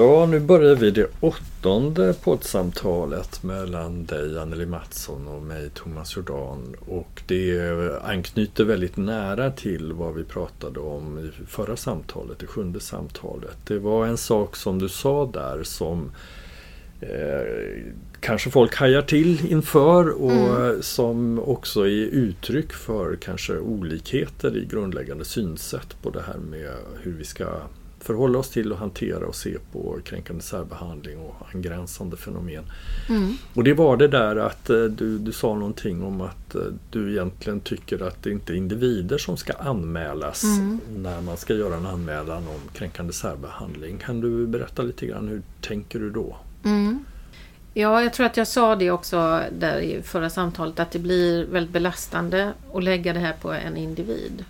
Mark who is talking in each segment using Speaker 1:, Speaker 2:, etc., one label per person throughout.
Speaker 1: Ja, nu börjar vi det åttonde poddsamtalet mellan dig Anneli Mattsson och mig Thomas Jordan. Och det anknyter väldigt nära till vad vi pratade om i förra samtalet, det sjunde samtalet. Det var en sak som du sa där som eh, kanske folk hajar till inför och mm. som också är uttryck för kanske olikheter i grundläggande synsätt på det här med hur vi ska förhålla oss till och hantera och se på kränkande särbehandling och angränsande fenomen. Mm. Och det var det där att eh, du, du sa någonting om att eh, du egentligen tycker att det inte är individer som ska anmälas mm. när man ska göra en anmälan om kränkande särbehandling. Kan du berätta lite grann, hur tänker du då?
Speaker 2: Mm. Ja, jag tror att jag sa det också där i förra samtalet att det blir väldigt belastande att lägga det här på en individ.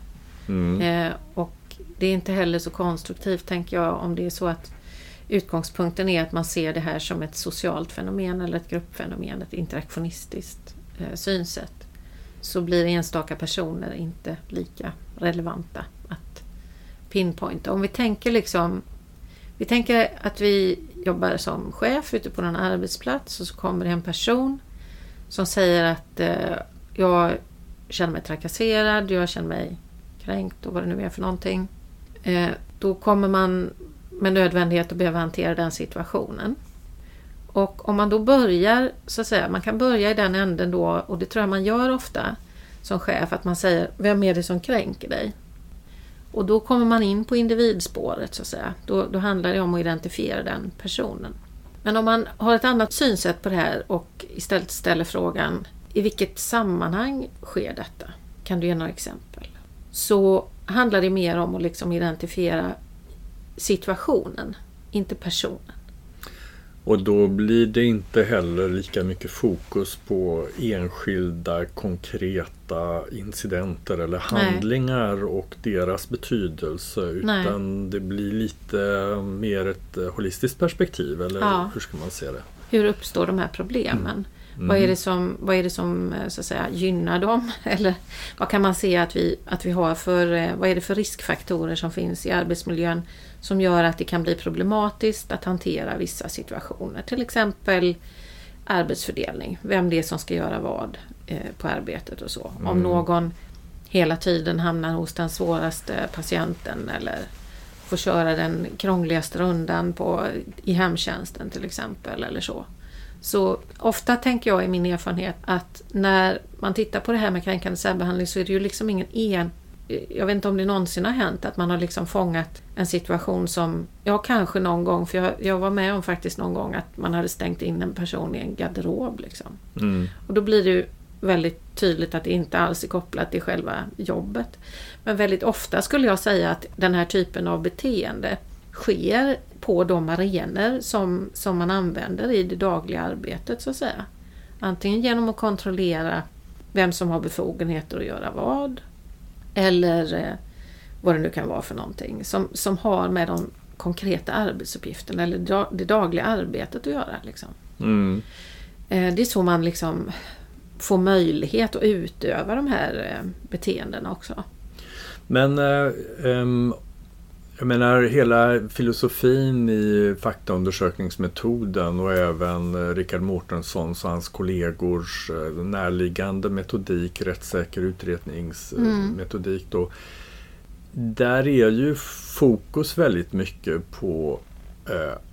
Speaker 2: Mm. Eh, och det är inte heller så konstruktivt tänker jag om det är så att utgångspunkten är att man ser det här som ett socialt fenomen eller ett gruppfenomen, ett interaktionistiskt eh, synsätt. Så blir enstaka personer inte lika relevanta att pinpointa. Om vi tänker liksom vi tänker att vi jobbar som chef ute på någon arbetsplats och så kommer det en person som säger att eh, jag känner mig trakasserad, jag känner mig kränkt och vad det nu är för någonting. Eh, då kommer man med nödvändighet att behöva hantera den situationen. Och om man då börjar, så att säga, man kan börja i den änden då och det tror jag man gör ofta som chef, att man säger Vem är det som kränker dig? Och då kommer man in på individspåret så att säga. Då, då handlar det om att identifiera den personen. Men om man har ett annat synsätt på det här och istället ställer frågan i vilket sammanhang sker detta? Kan du ge några exempel? Så handlar det mer om att liksom identifiera situationen, inte personen.
Speaker 1: Och då blir det inte heller lika mycket fokus på enskilda konkreta incidenter eller handlingar Nej. och deras betydelse utan Nej. det blir lite mer ett holistiskt perspektiv eller ja. hur ska man se det?
Speaker 2: Hur uppstår de här problemen? Mm. Mm. Vad, är det som, vad är det som eh, så att säga, gynnar dem? Eller vad kan man se att vi, att vi har för, eh, vad är det för riskfaktorer som finns i arbetsmiljön som gör att det kan bli problematiskt att hantera vissa situationer. Till exempel arbetsfördelning, vem det är som ska göra vad eh, på arbetet och så. Mm. Om någon hela tiden hamnar hos den svåraste patienten eller får köra den krångligaste rundan på, i hemtjänsten till exempel eller så. Så ofta tänker jag i min erfarenhet att när man tittar på det här med kränkande särbehandling så är det ju liksom ingen en... Jag vet inte om det någonsin har hänt att man har liksom fångat en situation som, ja kanske någon gång, för jag, jag var med om faktiskt någon gång att man hade stängt in en person i en garderob. Liksom. Mm. Och då blir det ju väldigt tydligt att det inte alls är kopplat till själva jobbet. Men väldigt ofta skulle jag säga att den här typen av beteende sker på de arenor som, som man använder i det dagliga arbetet så att säga. Antingen genom att kontrollera vem som har befogenheter att göra vad eller eh, vad det nu kan vara för någonting som, som har med de konkreta arbetsuppgifterna eller det dagliga arbetet att göra. Liksom. Mm. Eh, det är så man liksom får möjlighet att utöva de här eh, beteendena också.
Speaker 1: Men eh, um jag menar hela filosofin i faktaundersökningsmetoden och även eh, Richard Mårtenssons och hans kollegors eh, närliggande metodik, rättssäker utredningsmetodik. Mm. Då, där är ju fokus väldigt mycket på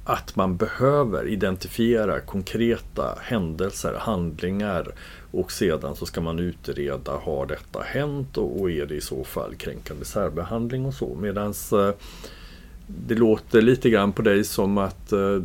Speaker 1: att man behöver identifiera konkreta händelser, handlingar och sedan så ska man utreda, har detta hänt och, är det i så fall kränkande särbehandling och så. Medans eh, det låter lite grann på dig som att uh,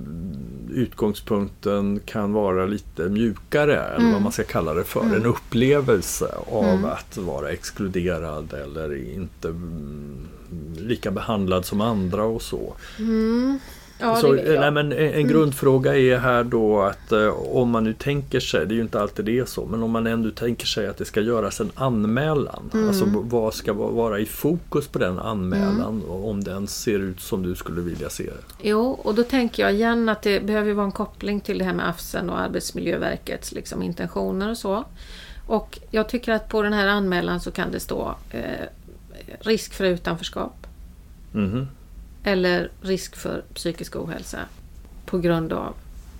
Speaker 1: utgångspunkten kan vara lite mjukare, mm. eller vad man ska kalla det för. Mm. En upplevelse av mm. att vara exkluderad eller inte mm, lika behandlad som andra och så.
Speaker 2: Mm. Ja,
Speaker 1: så, nej, men en, en grundfråga är här då att eh, om man nu tänker sig, det är ju inte alltid det är så, men om man ändå tänker sig att det ska göras en anmälan. Mm. Alltså vad ska vara i fokus på den anmälan mm. om den ser ut som du skulle vilja se det?
Speaker 2: Jo, och då tänker jag igen att det behöver vara en koppling till det här med AFSEN och Arbetsmiljöverkets liksom, intentioner och så. Och jag tycker att på den här anmälan så kan det stå eh, risk för utanförskap. Mm eller risk för psykisk ohälsa. på grund av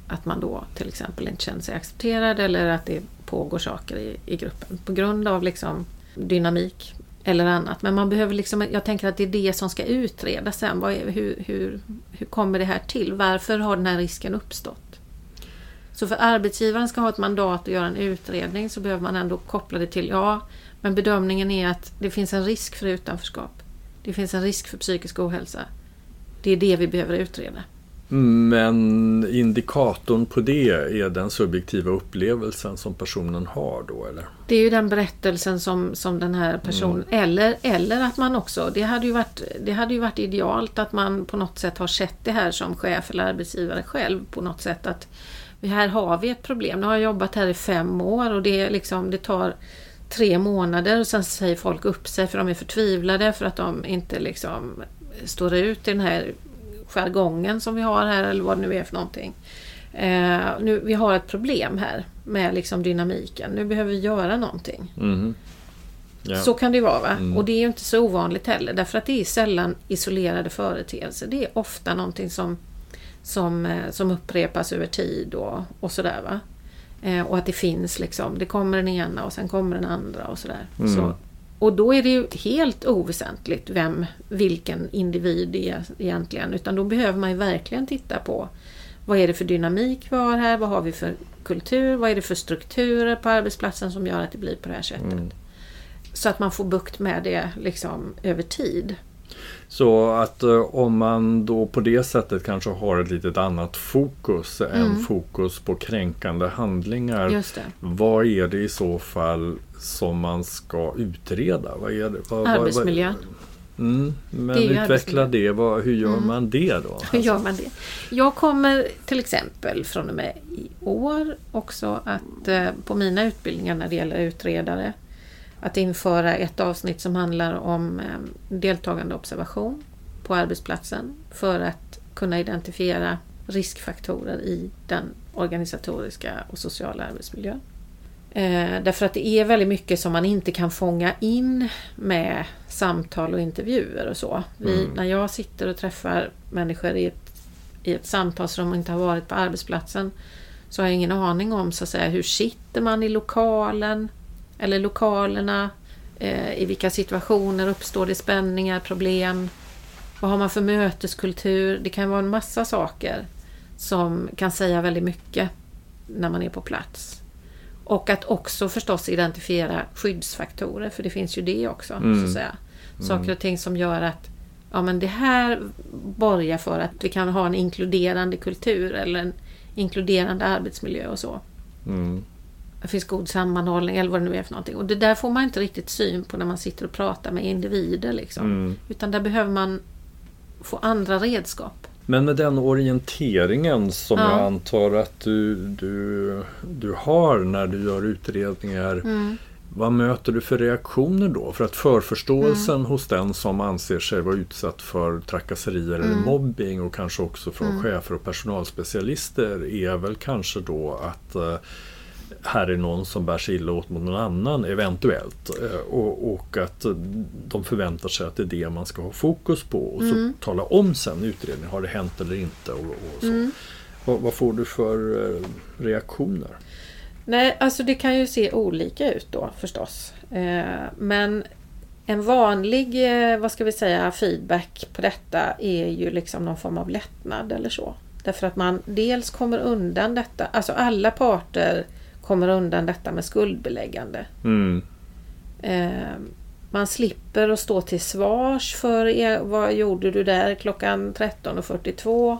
Speaker 2: att man då till exempel inte känner sig accepterad eller att det pågår saker i, i gruppen. På grund av liksom dynamik eller annat. Men man behöver liksom, jag tänker att det är det som ska utredas sen. Vad är, hur, hur, hur kommer det här till? Varför har den här risken uppstått? Så för arbetsgivaren ska ha ett mandat att göra en utredning så behöver man ändå koppla det till, ja, men bedömningen är att det finns en risk för utanförskap. Det finns en risk för psykisk ohälsa. Det är det vi behöver utreda.
Speaker 1: Men indikatorn på det är den subjektiva upplevelsen som personen har då eller?
Speaker 2: Det är ju den berättelsen som, som den här personen, mm. eller, eller att man också, det hade, ju varit, det hade ju varit idealt att man på något sätt har sett det här som chef eller arbetsgivare själv på något sätt att här har vi ett problem. Nu har jag jobbat här i fem år och det, liksom, det tar tre månader och sen säger folk upp sig för de är förtvivlade för att de inte liksom står ut i den här jargongen som vi har här eller vad det nu är för någonting. Eh, nu, vi har ett problem här med liksom dynamiken. Nu behöver vi göra någonting.
Speaker 1: Mm.
Speaker 2: Yeah. Så kan det vara. Va? Mm. Och det är ju inte så ovanligt heller därför att det är sällan isolerade företeelser. Det är ofta någonting som, som, eh, som upprepas över tid och, och sådär. Va? Eh, och att det finns liksom, det kommer den ena och sen kommer den andra och sådär. Mm. Så, och då är det ju helt oväsentligt vem, vilken individ det är egentligen. Utan då behöver man ju verkligen titta på vad är det för dynamik vi har här? Vad har vi för kultur? Vad är det för strukturer på arbetsplatsen som gör att det blir på det här sättet? Mm. Så att man får bukt med det liksom över tid.
Speaker 1: Så att eh, om man då på det sättet kanske har ett litet annat fokus mm. än fokus på kränkande handlingar. Vad är det i så fall som man ska utreda? Vad är det? Vad,
Speaker 2: Arbetsmiljö.
Speaker 1: Vad, mm, men det utveckla det. Vad, hur gör mm. man det då?
Speaker 2: Hur gör man det? Jag kommer till exempel från och med i år också att eh, på mina utbildningar när det gäller utredare att införa ett avsnitt som handlar om eh, deltagande observation på arbetsplatsen för att kunna identifiera riskfaktorer i den organisatoriska och sociala arbetsmiljön. Eh, därför att det är väldigt mycket som man inte kan fånga in med samtal och intervjuer och så. Vi, mm. När jag sitter och träffar människor i ett, i ett samtalsrum och inte har varit på arbetsplatsen så har jag ingen aning om så att säga, hur sitter man i lokalen eller lokalerna. Eh, I vilka situationer uppstår det spänningar, problem? Vad har man för möteskultur? Det kan vara en massa saker som kan säga väldigt mycket när man är på plats. Och att också förstås identifiera skyddsfaktorer, för det finns ju det också. Mm. Så att säga. Saker och ting som gör att ja, men det här borgar för att vi kan ha en inkluderande kultur eller en inkluderande arbetsmiljö och så.
Speaker 1: Mm.
Speaker 2: Det finns god sammanhållning eller vad det nu är för någonting. Och det där får man inte riktigt syn på när man sitter och pratar med individer. Liksom. Mm. Utan där behöver man få andra redskap.
Speaker 1: Men med den orienteringen som ja. jag antar att du, du, du har när du gör utredningar.
Speaker 2: Mm.
Speaker 1: Vad möter du för reaktioner då? För att förförståelsen mm. hos den som anser sig vara utsatt för trakasserier mm. eller mobbing och kanske också från mm. chefer och personalspecialister är väl kanske då att uh, här är någon som bär sig illa åt mot någon annan eventuellt. Uh, och, och, att de förväntar sig att det är det man ska ha fokus på och så mm. tala om sen i utredningen, har det hänt eller inte? Och, och så.
Speaker 2: Mm.
Speaker 1: Vad, vad, får du för uh, reaktioner?
Speaker 2: Nej, alltså det kan ju se olika ut då förstås. Eh, men en vanlig, eh, vad ska vi säga, feedback på detta är ju liksom någon form av lättnad eller så. Därför att man dels kommer undan detta, alltså alla parter kommer undan detta med skuldbeläggande.
Speaker 1: Mm.
Speaker 2: Eh, man slipper att stå till svars för vad gjorde du där klockan 13.42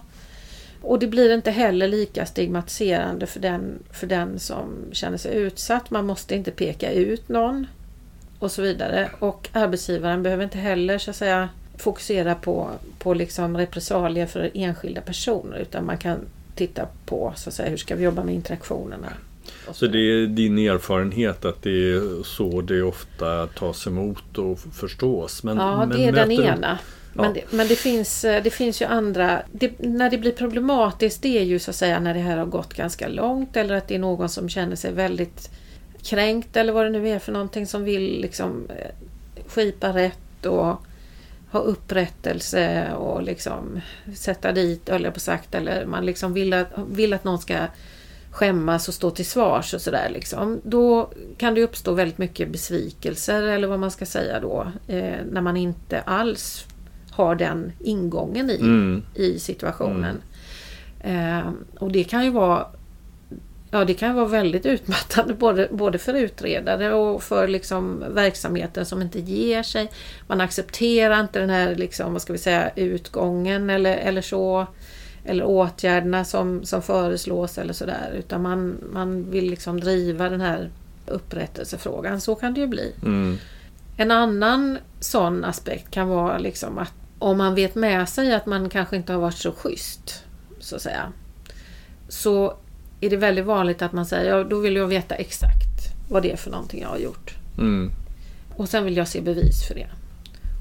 Speaker 2: och det blir inte heller lika stigmatiserande för den, för den som känner sig utsatt. Man måste inte peka ut någon och så vidare. Och arbetsgivaren behöver inte heller så att säga fokusera på, på liksom repressalier för enskilda personer utan man kan titta på så att säga, hur ska vi jobba med interaktionerna.
Speaker 1: Så det är din erfarenhet att det är så det ofta tas emot och förstås?
Speaker 2: Men, ja, det är den ena. Men, det, men det, finns, eh, det finns ju andra... Det, när det blir problematiskt det är ju så att säga när det här har gått ganska långt eller att det är någon som känner sig väldigt kränkt eller vad det nu är för någonting som vill liksom eh, skipa rätt och ha upprättelse och liksom sätta dit, jag på sagt, eller man liksom vill att, vill att någon ska skämmas och stå till svars och sådär liksom. Då kan det uppstå väldigt mycket besvikelser eller vad man ska säga då. Eh, när man inte alls har den ingången i,
Speaker 1: Mm.
Speaker 2: i situationen. Eh, och det kan ju vara Ja, det kan vara väldigt utmattande både, både för utredare och för liksom verksamheten som inte ger sig. Man accepterar inte den här liksom, vad ska vi säga, utgången eller, eller så. Eller åtgärderna som, som föreslås eller sådär. Utan man, man vill liksom driva den här upprättelsefrågan. Så kan det ju bli.
Speaker 1: Mm.
Speaker 2: En annan sån aspekt kan vara liksom att om man vet med sig att man kanske inte har varit så schysst, så att säga. Så är det väldigt vanligt att man säger, ja då vill jag veta exakt vad det är för någonting jag har gjort.
Speaker 1: Mm.
Speaker 2: Och sen vill jag se bevis för det.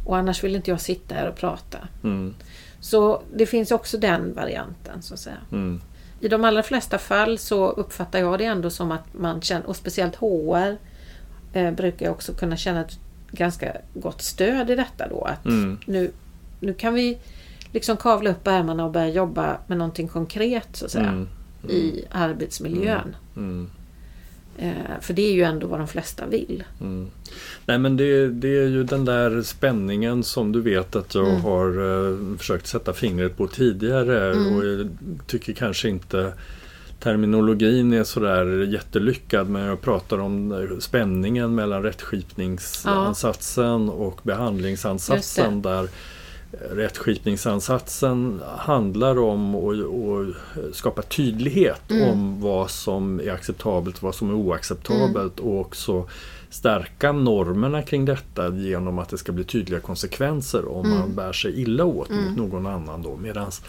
Speaker 2: Och annars vill inte jag sitta här och prata.
Speaker 1: Mm.
Speaker 2: Så det finns också den varianten, så att säga.
Speaker 1: Mm.
Speaker 2: I de allra flesta fall så uppfattar jag det ändå som att man känner, och speciellt HR eh, brukar jag också kunna känna ett ganska gott stöd i detta då. Att
Speaker 1: Mm.
Speaker 2: nu, nu kan vi liksom kavla upp ärmarna och börja jobba med någonting konkret så att säga.
Speaker 1: Mm.
Speaker 2: I arbetsmiljön. Eh, för det är ju ändå vad de flesta vill.
Speaker 1: Mm. Nej men det, det är ju den där spänningen som du vet att jag
Speaker 2: Mm.
Speaker 1: har eh, försökt sätta fingret på tidigare
Speaker 2: Mm.
Speaker 1: och jag tycker kanske inte terminologin är sådär jättelyckad men jag pratar om eh, spänningen mellan rättskipningsansatsen och behandlingsansatsen där rättskipningsansatsen handlar om att skapa tydlighet
Speaker 2: Mm.
Speaker 1: om vad som är acceptabelt och vad som är oacceptabelt och också stärka normerna kring detta genom att det ska bli tydliga konsekvenser om
Speaker 2: Mm.
Speaker 1: man bär sig illa åt
Speaker 2: Mm.
Speaker 1: mot någon annan. Då, medans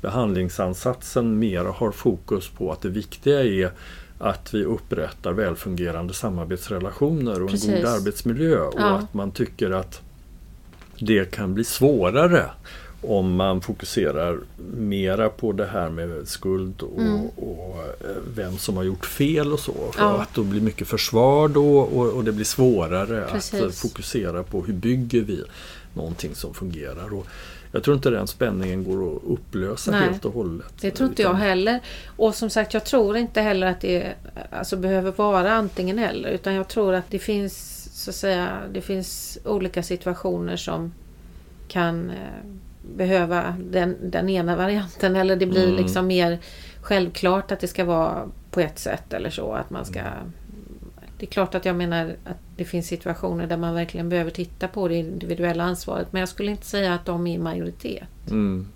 Speaker 1: behandlingsansatsen mer har fokus på att det viktiga är att vi upprättar välfungerande samarbetsrelationer och en
Speaker 2: Precis.
Speaker 1: god arbetsmiljö och
Speaker 2: Ja.
Speaker 1: att man tycker att det kan bli svårare om man fokuserar mera på det här med skuld och,
Speaker 2: Mm.
Speaker 1: och eh, vem som har gjort fel och så. För
Speaker 2: Ja.
Speaker 1: att då blir mycket försvar då och, och det blir svårare att
Speaker 2: Precis.
Speaker 1: eh, fokusera på hur bygger vi någonting som fungerar. Och jag tror inte den spänningen går att upplösa
Speaker 2: Nej.
Speaker 1: helt och hållet.
Speaker 2: Det tror inte jag heller. Och som sagt, jag tror inte heller att det alltså, behöver vara antingen eller. Utan jag tror att det finns så att säga, det finns olika situationer som kan eh, behöva den, den ena varianten. Eller det blir
Speaker 1: Mm.
Speaker 2: liksom mer självklart att det ska vara på ett sätt eller så. Att man ska... Det är klart att jag menar att det finns situationer där man verkligen behöver titta på det individuella ansvaret. Men jag skulle inte säga att de är i majoritet.
Speaker 1: Mm.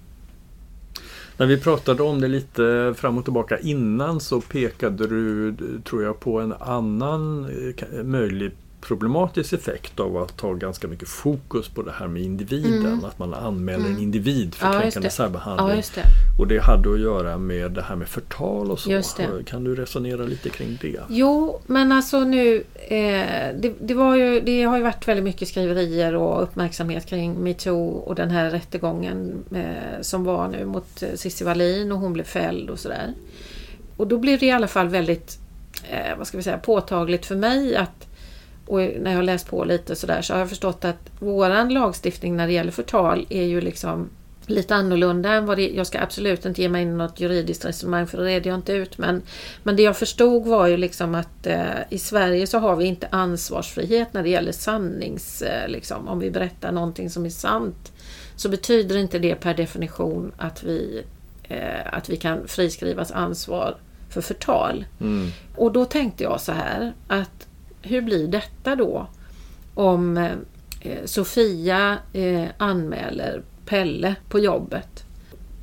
Speaker 1: När vi pratade om det lite fram och tillbaka innan så pekade du, tror jag, på en annan eh, möjlig problematisk effekt av att ha ganska mycket fokus på det här med individen.
Speaker 2: Mm.
Speaker 1: Att man anmäler
Speaker 2: Mm.
Speaker 1: en individ för
Speaker 2: Ja,
Speaker 1: kränkande särbehandling.
Speaker 2: Ja, det.
Speaker 1: Och det hade att göra med det här med förtal och så. Kan du resonera lite kring det?
Speaker 2: Jo, men alltså nu... Eh, det, det, var ju, det har ju varit väldigt mycket skriverier och uppmärksamhet kring metoo och den här rättegången eh, som var nu mot eh, Cissi Wallin och hon blev fälld och sådär. Och då blev det i alla fall väldigt eh, vad ska vi säga, påtagligt för mig att och när jag har läst på lite sådär så har jag förstått att våran lagstiftning när det gäller förtal är ju liksom lite annorlunda än vad det Jag ska absolut inte ge mig in i något juridiskt resonemang för det reder jag inte ut. Men, men det jag förstod var ju liksom att eh, i Sverige så har vi inte ansvarsfrihet när det gäller sannings... Eh, liksom, om vi berättar någonting som är sant så betyder inte det per definition att vi, eh, att vi kan friskrivas ansvar för förtal.
Speaker 1: Mm.
Speaker 2: Och då tänkte jag så här att hur blir detta då om eh, Sofia eh, anmäler Pelle på jobbet?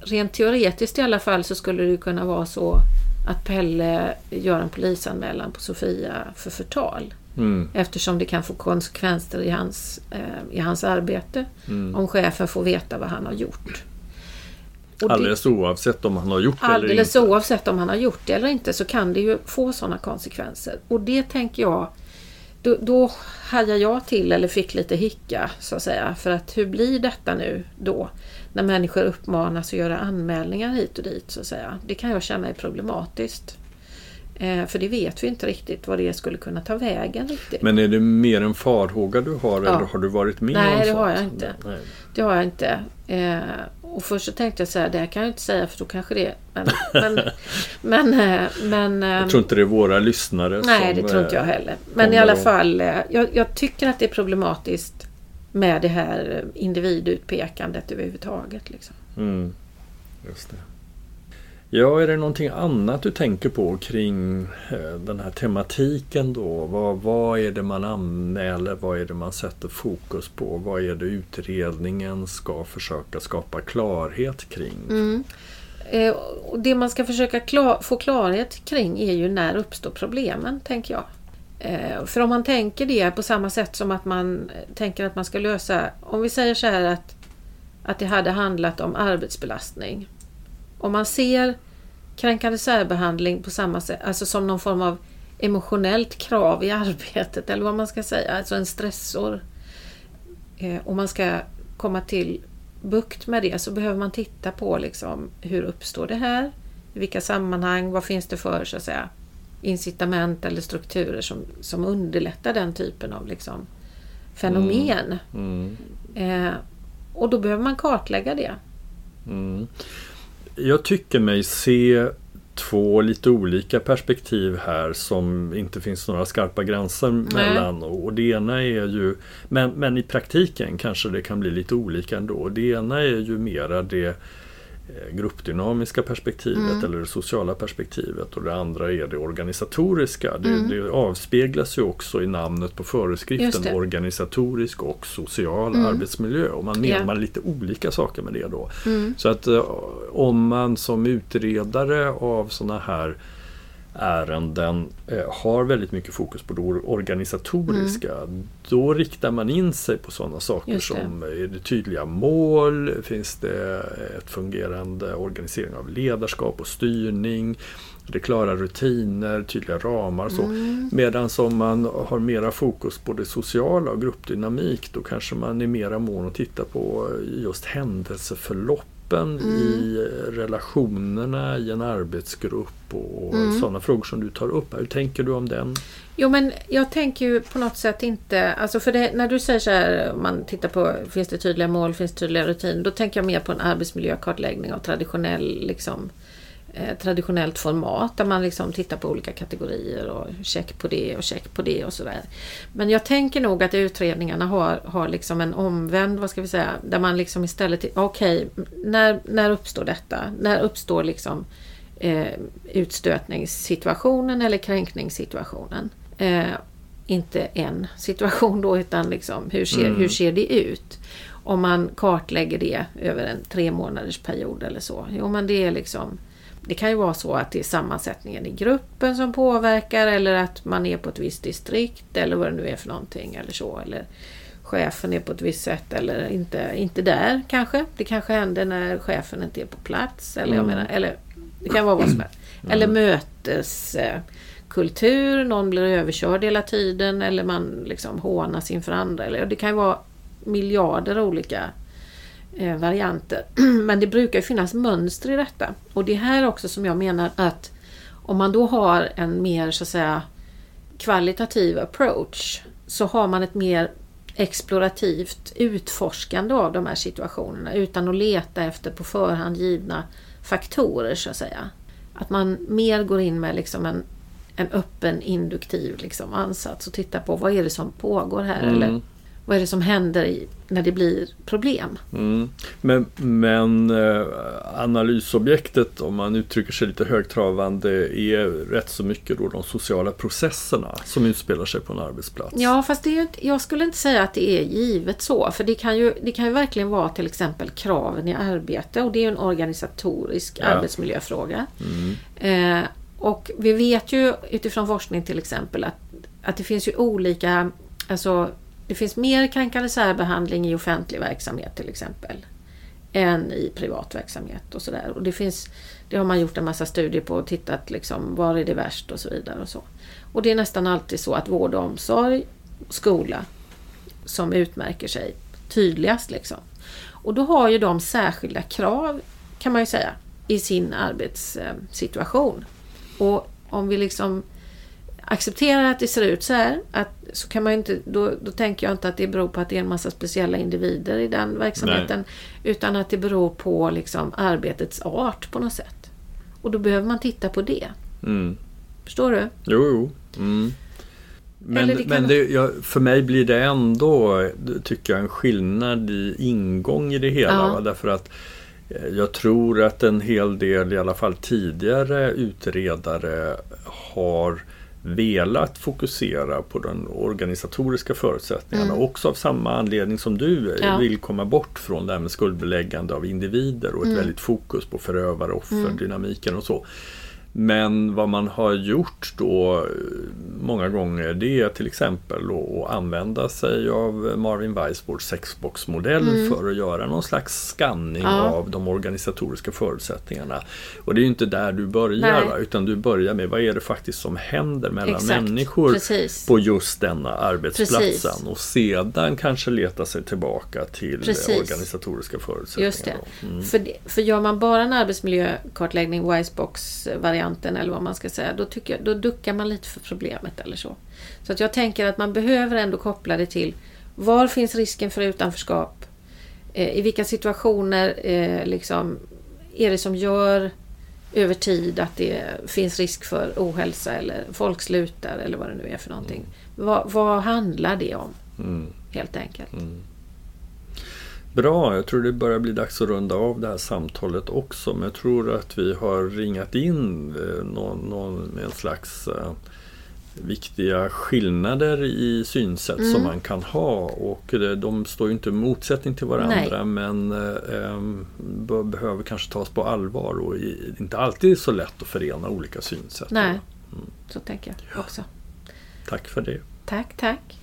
Speaker 2: Rent teoretiskt i alla fall så skulle det kunna vara så att Pelle gör en polisanmälan på Sofia för förtal.
Speaker 1: Mm.
Speaker 2: Eftersom det kan få konsekvenser i hans, eh, i hans arbete
Speaker 1: Mm.
Speaker 2: om chefen får veta vad han har gjort. Och det-
Speaker 1: Alldeles oavsett om han har gjort det eller
Speaker 2: Alldeles
Speaker 1: inte.
Speaker 2: oavsett om han har gjort det eller inte så kan det ju få sådana konsekvenser. Och det tänker jag, då, då hajade jag till eller fick lite hicka så att säga. För att hur blir detta nu då? När människor uppmanas att göra anmälningar hit och dit så att säga. Det kan jag känna är problematiskt. Eh, för det vet vi inte riktigt vad det skulle kunna ta vägen riktigt.
Speaker 1: Men är det mer en farhåga du har
Speaker 2: Ja.
Speaker 1: eller har du varit med
Speaker 2: Nej,
Speaker 1: om
Speaker 2: det
Speaker 1: sånt?
Speaker 2: har jag inte.
Speaker 1: Nej.
Speaker 2: Det har jag inte. Eh, och först så tänkte jag så här, det här kan jag inte säga för då kanske det... Men, men, men, eh, men
Speaker 1: Jag tror inte det är våra lyssnare
Speaker 2: Nej,
Speaker 1: som...
Speaker 2: det tror inte jag heller. Men i alla fall, jag, jag tycker att det är problematiskt med det här individutpekandet överhuvudtaget. Liksom.
Speaker 1: Mm, just det. Ja, är det någonting annat du tänker på kring eh, den här tematiken då? Vad, vad är det man anmäler? Vad är det man sätter fokus på? Vad är det utredningen ska försöka skapa klarhet kring?
Speaker 2: Mm. Eh, och det man ska försöka klar, få klarhet kring är ju när uppstår problemen, tänker jag. Eh, för om man tänker det på samma sätt som att man tänker att man ska lösa... Om vi säger så här att, att det hade handlat om arbetsbelastning. Om man ser kränkande särbehandling på samma sätt, alltså som någon form av emotionellt krav i arbetet eller vad man ska säga, alltså en stressor. Eh, om man ska komma till bukt med det så behöver man titta på liksom, hur uppstår det här? I vilka sammanhang? Vad finns det för så att säga, incitament eller strukturer som, som underlättar den typen av liksom, fenomen?
Speaker 1: Mm.
Speaker 2: Eh, och då behöver man kartlägga det.
Speaker 1: Mm. Jag tycker mig se två lite olika perspektiv här som inte finns några skarpa gränser mellan. Och det ena är ju, men, men i praktiken kanske det kan bli lite olika ändå. Det ena är ju mera det gruppdynamiska perspektivet
Speaker 2: Mm.
Speaker 1: eller det sociala perspektivet och det andra är det organisatoriska. Det,
Speaker 2: Mm.
Speaker 1: det avspeglas ju också i namnet på föreskriften organisatorisk och social
Speaker 2: Mm.
Speaker 1: arbetsmiljö. Och man menar man lite olika saker med det då.
Speaker 2: Mm.
Speaker 1: Så att eh, om man som utredare av sådana här ärenden eh, har väldigt mycket fokus på det organisatoriska. Då riktar man in sig på sådana saker
Speaker 2: Mm.
Speaker 1: Som är det tydliga mål? Finns det ett fungerande organisering av ledarskap och styrning? Det är klara rutiner, tydliga ramar och så.
Speaker 2: Mm.
Speaker 1: Medan om man har mera fokus på det sociala och gruppdynamik då kanske man är mera mån att titta på just händelseförloppen
Speaker 2: Mm.
Speaker 1: i relationerna i en arbetsgrupp och
Speaker 2: Mm.
Speaker 1: sådana frågor som du tar upp. Hur tänker du om den?
Speaker 2: Jo men jag tänker ju på något sätt inte, alltså för det, när du säger så här, om man tittar på finns det tydliga mål, finns det tydliga rutiner, då tänker jag mer på en arbetsmiljökartläggning av traditionell, liksom, traditionellt format där man liksom tittar på olika kategorier och check på det och check på det och sådär. Men jag tänker nog att utredningarna har, har liksom en omvänd, vad ska vi säga, där man liksom istället, okej, när, när uppstår detta? När uppstår liksom eh, utstötningssituationen eller kränkningssituationen. Eh, inte en situation då utan liksom hur ser,
Speaker 1: Mm.
Speaker 2: hur ser det ut? Om man kartlägger det över en tre månaders period eller så. Jo men det är liksom det kan ju vara så att det är sammansättningen i gruppen som påverkar eller att man är på ett visst distrikt eller vad det nu är för någonting eller så. Eller chefen är på ett visst sätt eller inte, inte där kanske. Det kanske händer när chefen inte är på plats. Eller, jag
Speaker 1: Mm.
Speaker 2: menar, eller det kan vara vad som helst. Eller möteskultur, någon blir överkörd hela tiden eller man liksom hånas inför andra. Eller, det kan ju vara miljarder olika eh, varianter. Men det brukar finnas mönster i detta. Och det är här också som jag menar att om man då har en mer så att säga kvalitativ approach så har man ett mer explorativt utforskande av de här situationerna utan att leta efter på förhand givna faktorer så att säga. Att man mer går in med liksom en, en öppen induktiv liksom ansats och tittar på vad är det som pågår här
Speaker 1: Mm.
Speaker 2: eller vad är det som händer när det blir problem.
Speaker 1: Mm. Men, men eh, analysobjektet, om man uttrycker sig lite högtravande, är rätt så mycket då de sociala processerna som utspelar sig på en arbetsplats.
Speaker 2: Ja, fast det är jag skulle inte säga att det är givet så. För det kan, ju, det kan ju verkligen vara till exempel kraven i arbete och det är en organisatorisk
Speaker 1: Ja.
Speaker 2: arbetsmiljöfråga.
Speaker 1: Mm.
Speaker 2: Eh, och vi vet ju utifrån forskning till exempel att, att det finns ju olika, alltså det finns mer kränkande särbehandling i offentlig verksamhet till exempel än i privat verksamhet och sådär. Och det finns, det har man gjort en massa studier på och tittat liksom var är det värst och så vidare och så. Och det är nästan alltid så att vård och omsorg, skola som utmärker sig tydligast liksom. Och då har ju de särskilda krav kan man ju säga i sin arbetssituation. Eh, och om vi liksom accepterar att det ser ut så här, att, så kan man inte, då, då tänker jag inte att det beror på att det är en massa speciella individer i den verksamheten. Nej. Utan att det beror på liksom arbetets art på något sätt. Och då behöver man titta på det. Mm. Förstår du?
Speaker 1: Jo, jo. Mm. Men, det men det, ja, för mig blir det ändå, tycker jag, en skillnad i ingång i det hela. Ja. Va? Därför att eh, jag tror att en hel del, i alla fall tidigare utredare har velat fokusera på de organisatoriska förutsättningarna. Mm. Också av samma anledning som du ja. vill komma bort från det här med skuldbeläggande av individer och ett mm. väldigt fokus på förövare, offer, mm. dynamiken och så. Men vad man har gjort då eh, många gånger det är till exempel att använda sig av Marvin Weisbords sexboxmodell mm. för att göra någon slags skanning ja. av de organisatoriska förutsättningarna. Och det är ju inte där du börjar va? utan du börjar med vad är det faktiskt som händer mellan Exakt. människor Precis. på just denna arbetsplatsen Precis. och sedan kanske leta sig tillbaka till Precis. organisatoriska förutsättningar. Just det.
Speaker 2: Mm. För, för gör man bara en arbetsmiljökartläggning, Wisebox variant varianten eller vad man ska säga, då, tycker jag, då duckar man lite för problemet eller så. Så att jag tänker att man behöver ändå koppla det till var finns risken för utanförskap? Eh, I vilka situationer eh, liksom, är det som gör över tid att det finns risk för ohälsa eller folk slutar eller vad det nu är för någonting. Mm. Vad, vad handlar det om? Mm. Helt enkelt. Mm.
Speaker 1: Bra, jag tror det börjar bli dags att runda av det här samtalet också. Men jag tror att vi har ringat in eh, någon, någon en slags uh, viktiga skillnader i synsätt mm. som man kan ha. Och de står ju inte i motsättning till varandra Nej. men uh, behöver kanske tas på allvar och i, inte alltid så lätt att förena olika synsätt.
Speaker 2: Nej, mm. så tänker jag också.
Speaker 1: Tack för det.
Speaker 2: Tack, tack.